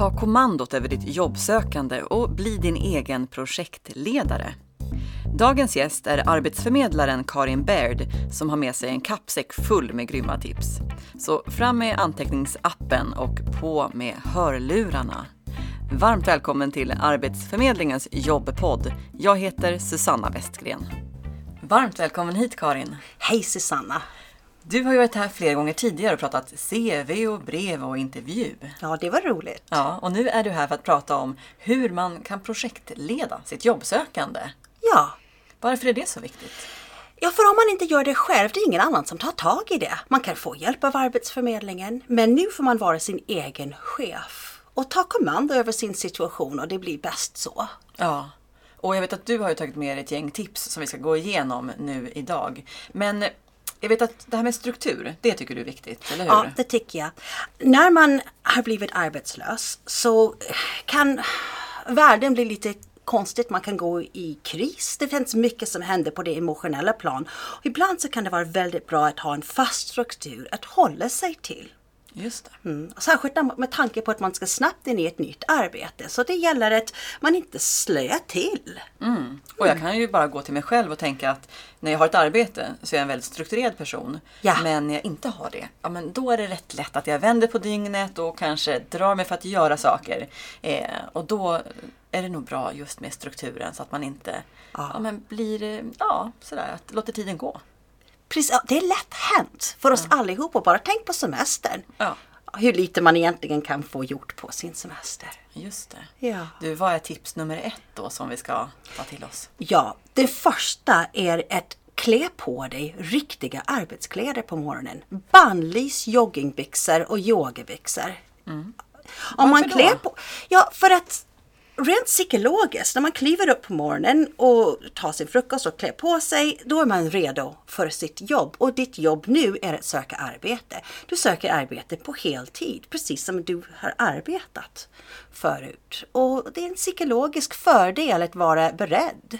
Ta kommandot över ditt jobbsökande och bli din egen projektledare. Dagens gäst är arbetsförmedlaren Karin Baird som har med sig en kappsäck full med grymma tips. Så fram med anteckningsappen och på med hörlurarna. Varmt välkommen till Arbetsförmedlingens jobbpodd. Jag heter Susanna Westgren. Varmt välkommen hit Karin. Hej Susanna! Du har ju varit här flera gånger tidigare och pratat CV och brev och intervju. Ja, det var roligt. Ja, och nu är du här för att prata om hur man kan projektleda sitt jobbsökande. Ja. Varför är det så viktigt? Ja, för om man inte gör det själv, det är ingen annan som tar tag i det. Man kan få hjälp av Arbetsförmedlingen, men nu får man vara sin egen chef och ta kommando över sin situation och det blir bäst så. Ja, och jag vet att du har tagit med dig ett gäng tips som vi ska gå igenom nu idag. Men jag vet att det här med struktur, det tycker du är viktigt, eller hur? Ja, det tycker jag. När man har blivit arbetslös så kan världen bli lite konstigt. Man kan gå i kris. Det finns mycket som händer på det emotionella plan. Och ibland så kan det vara väldigt bra att ha en fast struktur att hålla sig till. Just det. Mm. Särskilt med tanke på att man ska snabbt in i ett nytt arbete. Så det gäller att man inte slöar till. Mm. Och jag kan ju bara gå till mig själv och tänka att när jag har ett arbete så är jag en väldigt strukturerad person. Ja. Men när jag inte har det, ja men då är det rätt lätt att jag vänder på dygnet och kanske drar mig för att göra saker. Eh, och då är det nog bra just med strukturen så att man inte Ja. ja. men blir, ja sådär, att låter tiden gå. Precis, ja, det är lätt hänt för oss allihopa. Bara tänk på semestern. Ja, Hur lite man egentligen kan få gjort på sin semester. just det. Ja. Du, vad är tips nummer ett då som vi ska ta till oss? Ja, det första är att klä på dig riktiga arbetskläder på morgonen. Bannlys joggingbyxor och yogabyxor. Om man Varför då? klär på... Ja, för att rent psykologiskt, när man kliver upp på morgonen och tar sin frukost och klär på sig, då är man redo för sitt jobb. Och ditt jobb nu är att söka arbete. Du söker arbete på heltid, precis som du har arbetat förut. Och det är en psykologisk fördel att vara beredd.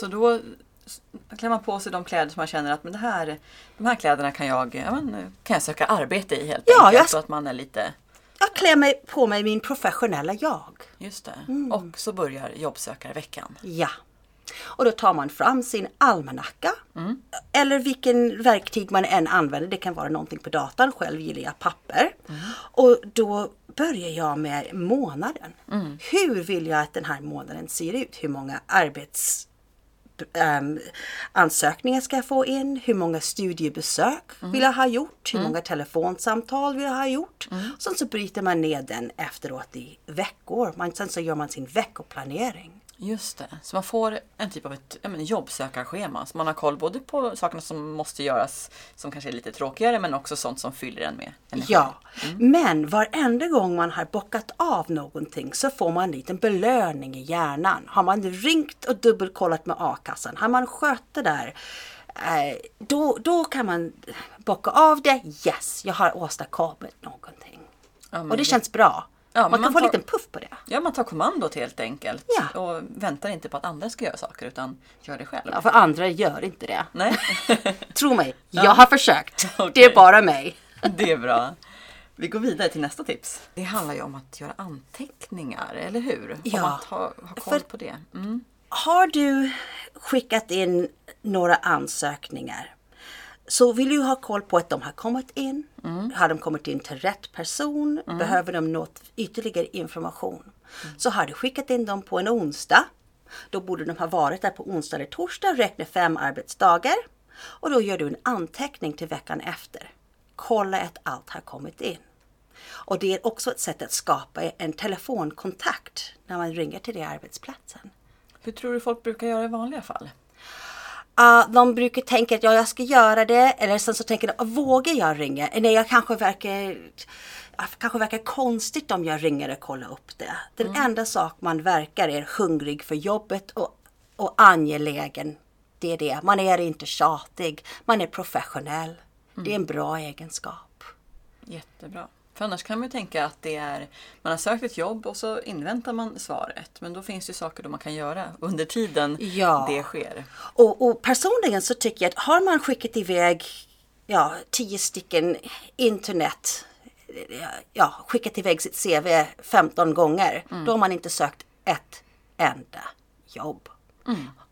Så då klär man på sig de kläder som man känner att men det här, de här kläderna kan jag, ja, men, kan jag söka arbete i helt Ja, enkelt. jag- Så att man är lite, Jag klär mig på mig min professionella jag. just det. Mm. Och så börjar jobbsökarveckan. Ja. Och då tar man fram sin almanacka. Eller vilken verktyg man än använder. Det kan vara någonting på datorn. Själv gillar jag papper. Och då börjar jag med månaden. Hur vill jag att den här månaden ser ut? Hur många arbets ehm, ansökningar ska jag få in? Hur många studiebesök vill jag ha gjort? Hur många telefonsamtal vill jag ha gjort? Sen så bryter man ner den efteråt i veckor. Man, sen så gör man sin veckoplanering. Just det. Så man får en typ av ett ja, men, jobbsökarschema. Så man har koll både på sakerna som måste göras som kanske är lite tråkigare men också sånt som fyller en med energi. Ja, men varenda gång man har bockat av någonting så får man en liten belöning i hjärnan. Har man ringt och dubbelkollat med a-kassan, har man skött det där, eh, då, då kan man bocka av det. Yes, jag har åstadkommit någonting. Ja, Och det det- känns bra. Ja, man kan man få en liten puff på det. Ja, man tar kommandot helt enkelt. Ja. Och väntar inte på att andra ska göra saker utan gör det själv. Ja, för andra gör inte det. Nej, Tro mig, jag har försökt. Det Okej. är bara mig. det är bra. Vi går vidare till nästa tips. Det handlar ju om att göra anteckningar, eller hur? Om Ja. att ha, ha koll För- på det. Mm. Har du skickat in några ansökningar så vill du ha koll på att de har kommit in. Har de kommit in till rätt person? Behöver de något ytterligare information? Så har du skickat in dem på en onsdag. Då borde de ha varit där på onsdag eller torsdag, räkna fem arbetsdagar. Och då gör du en anteckning till veckan efter. Kolla att allt har kommit in. Och det är också ett sätt att skapa en telefonkontakt när man ringer till den arbetsplatsen. Hur tror du folk brukar göra i vanliga fall? Ja, de brukar tänka att ja, jag ska göra det. Eller sen så tänker de, vågar jag ringa? Nej, jag kanske verkar, kanske verkar konstigt om jag ringer och kollar upp det. Den enda sak man verkar är hungrig för jobbet och, och angelägen. Det är det. Man är inte tjatig. Man är professionell. Det är en bra egenskap. Jättebra. För annars kan man ju tänka att det är, man har sökt ett jobb och så inväntar man svaret. Men då finns det saker då man kan göra under tiden Ja. det sker. Och, och personligen så tycker jag att har man skickat iväg ja, tio stycken internet ja, skickat iväg sitt CV 15 gånger. Då har man inte sökt ett enda jobb.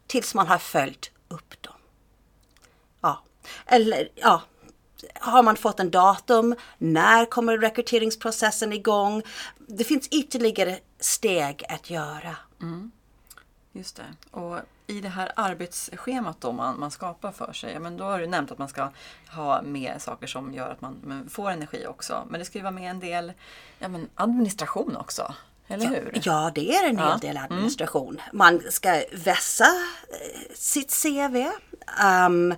Tills man har följt upp dem. Ja, eller ja, har man fått en datum? När kommer rekryteringsprocessen igång? Det finns ytterligare steg att göra. Just det. Och i det här arbetsschemat då man, man skapar för sig, ja, men då har du nämnt att man ska ha med saker som gör att man får energi också. Men det ska ju vara med en del ja, men administration också, eller hur? Ja, det är en hel Ja. del administration. Man ska vässa eh, sitt CV. Um,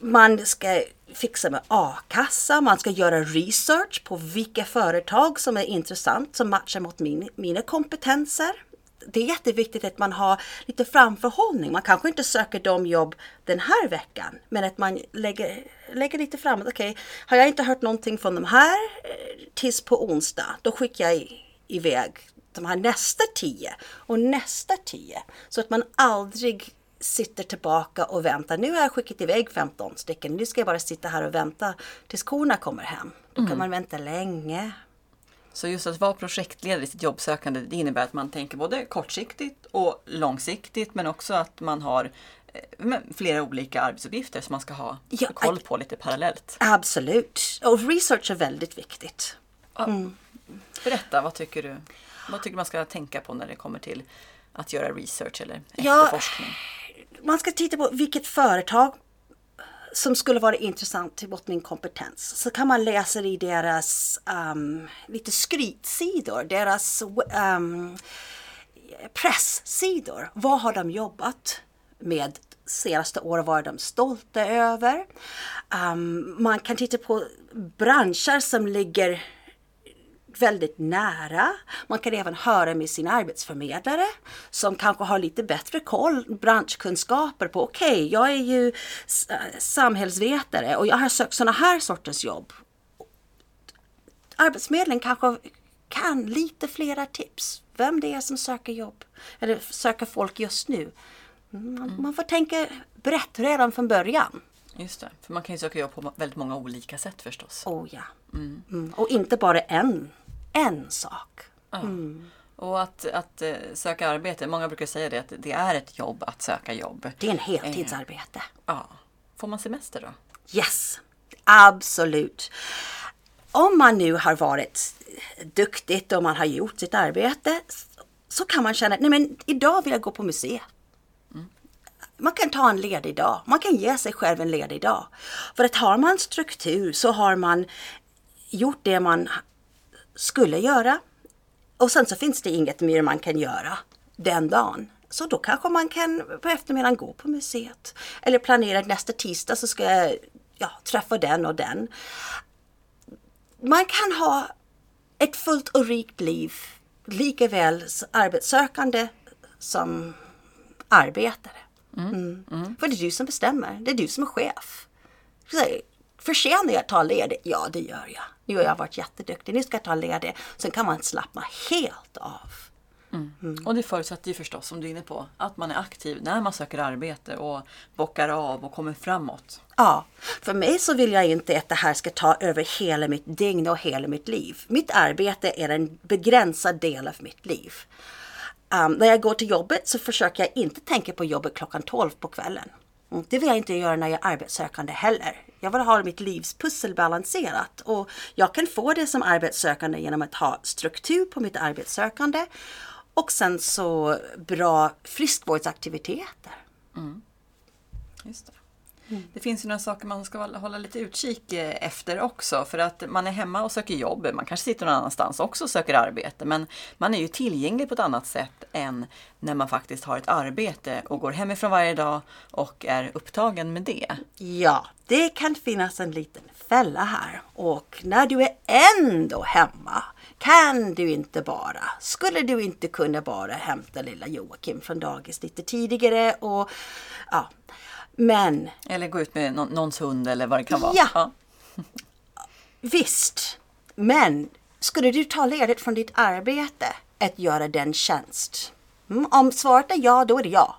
man ska fixa med a-kassa, man ska göra research på vilka företag som är intressant som matchar mot min, mina kompetenser. Det är jätteviktigt att man har lite framförhållning. Man kanske inte söker de jobb den här veckan, men att man lägger, lägger lite framåt. Okej, har jag inte hört någonting från de här eh, tills på onsdag, då skickar jag iväg de här nästa tio och nästa tio. Så att man aldrig sitter tillbaka och väntar. Nu har jag skickat iväg 15 stycken. Nu ska jag bara sitta här och vänta tills korna kommer hem. Då kan man vänta länge. Så just att vara projektledare i sitt jobbsökande det innebär att man tänker både kortsiktigt och långsiktigt men också att man har eh, flera olika arbetsuppgifter som man ska ha Ja, koll på lite parallellt. Absolut. Och research är väldigt viktigt. Berätta, vad tycker du? Vad tycker du man ska tänka på när det kommer till att göra research eller Ja. Man ska titta på vilket företag som skulle vara intressant till min kompetens. Så kan man läsa i deras um, lite skrytsidor, deras um, presssidor. Vad har de jobbat med senaste året? Vad är de stolta över? Um, man kan titta på branscher som ligger väldigt nära. Man kan även höra med sin arbetsförmedlare som kanske har lite bättre koll, branschkunskaper på okej, jag är ju samhällsvetare och jag har sökt sådana här sorters jobb. Arbetsförmedlingen kanske kan lite flera tips. Vem det är som söker jobb eller söker folk just nu. Man, man får tänka brett redan från början. Just det, för man kan ju söka jobb på väldigt många olika sätt förstås. Oh ja. Mm. Och inte bara en, en sak. Och att, att eh, söka arbete, många brukar säga det att det är ett jobb att söka jobb. Det är en heltidsarbete. Ja. Får man semester då? Yes, absolut. Om man nu har varit duktigt och man har gjort sitt arbete så kan man känna, nej men idag vill jag gå på museet. Man kan ta en ledig dag. Man kan ge sig själv en ledig dag. För att har man struktur så har man gjort det man skulle göra. Och sen så finns det inget mer man kan göra den dagen. Så då kanske man kan på eftermiddagen gå på museet. Eller planera nästa tisdag så ska jag ja, träffa den och den. Man kan ha ett fullt och rikt liv lika väl arbetssökande som arbetare. Mm. För det är du som bestämmer. Det är du som är chef. Förtjänar jag att ta ledigt? Ja, det gör jag. Nu har jag varit jätteduktig. Nu ska jag ta ledigt. Sen kan man slappna helt av. Och det förutsätter ju förstås, som du är inne på, att man är aktiv när man söker arbete och bockar av och kommer framåt. Ja, för mig så vill jag inte att det här ska ta över hela mitt dygn och hela mitt liv. Mitt arbete är en begränsad del av mitt liv. Um, när jag går till jobbet så försöker jag inte tänka på jobbet klockan 12 på kvällen. Mm, Det vill jag inte göra när jag är arbetssökande heller. Jag vill ha mitt livspussel balanserat och jag kan få det som arbetssökande genom att ha struktur på mitt arbetssökande och sen så bra friskvårdsaktiviteter. Mm. Just det. Det finns ju några saker man ska hålla- hålla lite utkik eh, efter också. För att man är hemma och söker jobb. Man kanske sitter någon annanstans också och söker arbete. Men man är ju tillgänglig på ett annat sätt än när man faktiskt har ett arbete och går hemifrån varje dag och är upptagen med det. Ja, det kan finnas en liten fälla här. Och när du är ändå hemma kan du inte bara, skulle du inte kunna bara hämta lilla Joakim från dagis lite tidigare och ja. Men Eller gå ut med någon, någons hund eller vad det kan vara. Ja. visst, men skulle du ta ledigt från ditt arbete att göra den tjänst? Mm, om svaret är ja, då är det ja.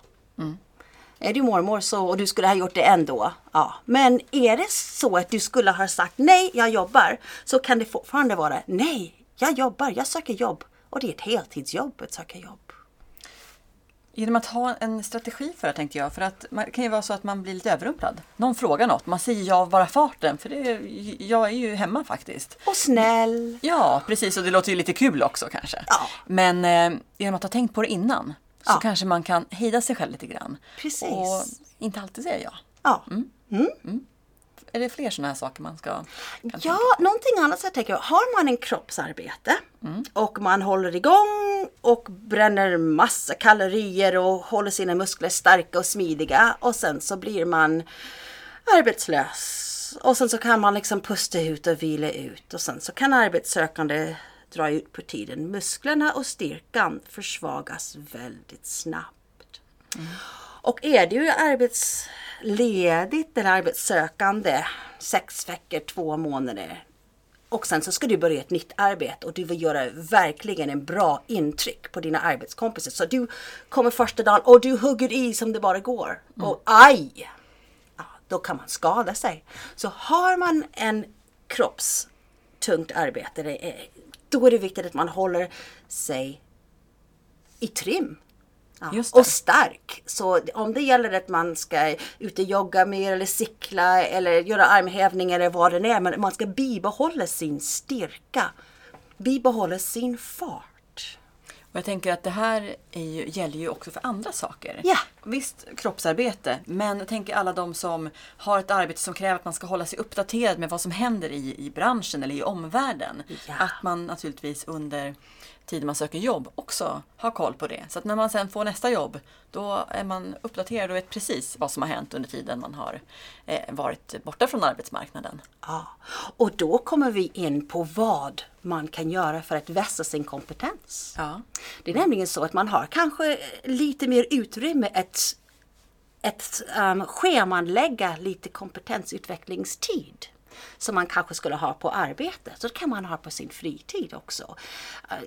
Är du mormor så, och du skulle ha gjort det ändå. Ja. Men är det så att du skulle ha sagt nej, jag jobbar. Så kan det fortfarande vara nej, jag jobbar, jag söker jobb. Och det är ett heltidsjobb att söka jobb. Genom att ha en strategi för det tänkte jag. För att det kan ju vara så att man blir lite överrumplad. Någon frågar något, man säger ja bara farten. För det, jag är ju hemma faktiskt. Och snäll. Ja, precis. Och det låter ju lite kul också kanske. Ja. Men eh, genom att ha tänkt på det innan så Ja. kanske man kan hejda sig själv lite grann. Precis. Och inte alltid säga ja. Ja. Är det fler sådana här saker man ska... Ja, någonting annat så jag tänker jag. Har man en kroppsarbete och man håller igång och bränner massa kalorier och håller sina muskler starka och smidiga och sen så blir man arbetslös. Och sen så kan man liksom pusta ut och vila ut och sen så kan arbetssökande dra ut på tiden. Musklerna och styrkan försvagas väldigt snabbt. Och är du arbetsledigt eller arbetssökande sex veckor, två månader och sen så ska du börja ett nytt arbete och du vill göra verkligen en bra intryck på dina arbetskompisar. Så du kommer första dagen och du hugger i som det bara går. Och aj! Ja, då kan man skada sig. Så har man en kroppstungt arbete, är, då är det viktigt att man håller sig i trim. Och stark. Så om det gäller att man ska ut och jogga mer eller cykla eller göra armhävningar eller vad det är. Men man ska bibehålla sin styrka. Bibehålla sin fart. Och jag tänker att det här är ju, gäller ju också för andra saker. Ja. Visst, kroppsarbete, men jag tänker alla de som har ett arbete som kräver att man ska hålla sig uppdaterad med vad som händer i, i branschen eller i omvärlden. Ja. Att man naturligtvis under tiden man söker jobb också har koll på det. Så att när man sen får nästa jobb, då är man uppdaterad och vet precis vad som har hänt under tiden man har eh, varit borta från arbetsmarknaden. Ja. Och då kommer vi in på vad man kan göra för att vässa sin kompetens. Ja. Det är nämligen så att man har kanske lite mer utrymme att, att um, schemanlägga lite kompetensutvecklingstid. Som man kanske skulle ha på arbete. Så det kan man ha på sin fritid också. Uh,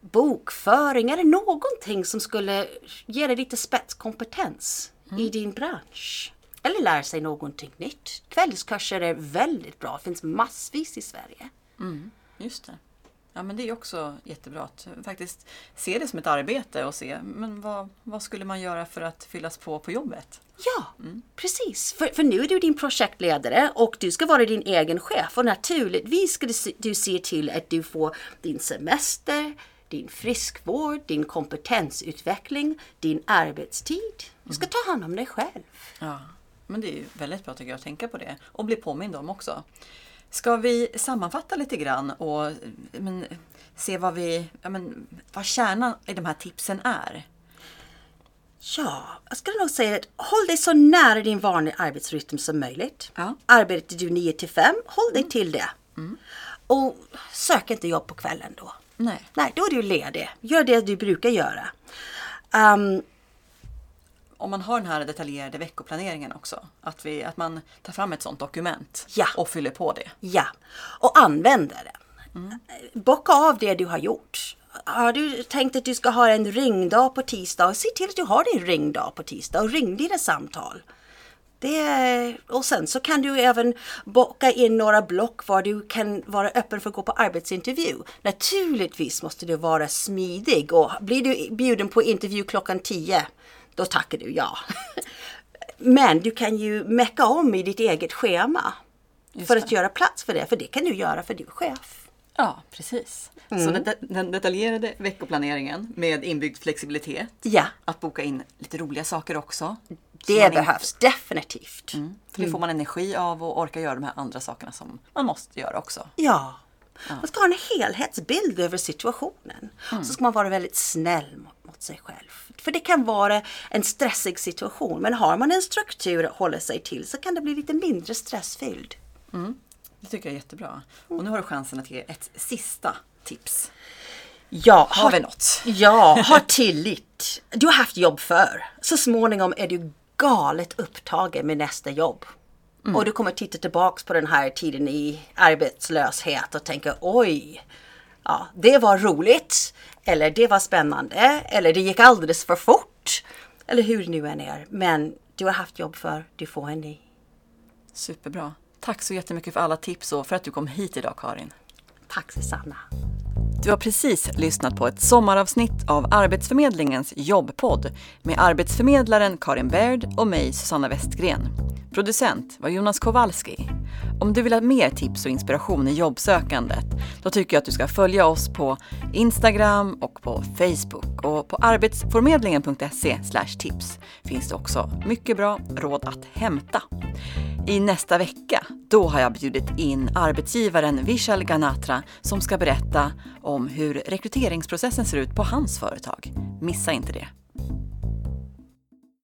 bokföring eller någonting som skulle ge dig lite spetskompetens i din bransch. Eller lära sig någonting nytt. Kvällskurser är väldigt bra. Finns massvis i Sverige. Just det. Ja men det är också jättebra att faktiskt se det som ett arbete och se men vad, vad skulle man göra för att fyllas på på jobbet? Ja, precis. För, för nu är du din projektledare och du ska vara din egen chef. Och naturligtvis ska du, se- du se till att du får din semester, din friskvård, din kompetensutveckling, din arbetstid. Du ska ta hand om dig själv. Ja, men det är väldigt bra tycker jag att tänka på det och bli påmind om också. Ska vi sammanfatta lite grann och men, se vad, vi, ja, men, vad kärnan i de här tipsen är? Ja, jag skulle nog säga att håll dig så nära din vanliga arbetsrytm som möjligt. Ja. Arbetar du 9 till 5, håll dig till det. Och sök inte jobb på kvällen då. Nej. Nej, då är du ledig. Gör det du brukar göra. Ehm, Om man har den här detaljerade veckoplaneringen också, att, vi, att man tar fram ett sådant dokument Ja. och fyller på det. Ja, och använda den. Bocka av det du har gjort. Har du tänkt att du ska ha en ringdag på tisdag, se till att du har din ringdag på tisdag och ring dina samtal. Det, och sen så kan du även bocka in några block var du kan vara öppen för att gå på arbetsintervju. Naturligtvis måste du vara smidig och blir du bjuden på intervju klockan 10, då tackar du ja. Men du kan ju mecka om i ditt eget schema för att göra plats för det, för det kan du göra för du är chef. Ja, precis. Så den, den detaljerade veckoplaneringen med inbyggd flexibilitet. Ja. Att boka in lite roliga saker också. Så Det man inte- behövs definitivt. För det får man energi av och orkar göra de här andra sakerna som man måste göra också. Ja. Man ska ha en helhetsbild över situationen. Så ska man vara väldigt snäll mot, mot sig själv. För det kan vara en stressig situation. Men har man en struktur att hålla sig till så kan det bli lite mindre stressfylld. Det tycker jag är jättebra. Och nu har du chansen att ge ett sista tips. Ja, Har vi något? Ja, ha tillit. Du har haft jobb för. Så småningom är du galet upptagen med nästa jobb. Och du kommer titta tillbaks på den här tiden i arbetslöshet och tänka oj, ja, det var roligt. Eller det var spännande. Eller det gick alldeles för fort. Eller hur det nu än är. Men du har haft jobb för, du får en ny. Superbra. Tack så jättemycket för alla tips och för att du kom hit idag Karin. Tack Susanna. Du har precis lyssnat på ett sommaravsnitt av Arbetsförmedlingens jobbpodd med arbetsförmedlaren Karin Baird och mig Susanna Westgren. Producent var Jonas Kowalski. Om du vill ha mer tips och inspiration i jobbsökandet, då tycker jag att du ska följa oss på Instagram och på Facebook. Och på arbetsförmedlingen.se tips finns det också mycket bra råd att hämta. I nästa vecka, då har jag bjudit in arbetsgivaren Vishal Ganatra som ska berätta om hur rekryteringsprocessen ser ut på hans företag. Missa inte det!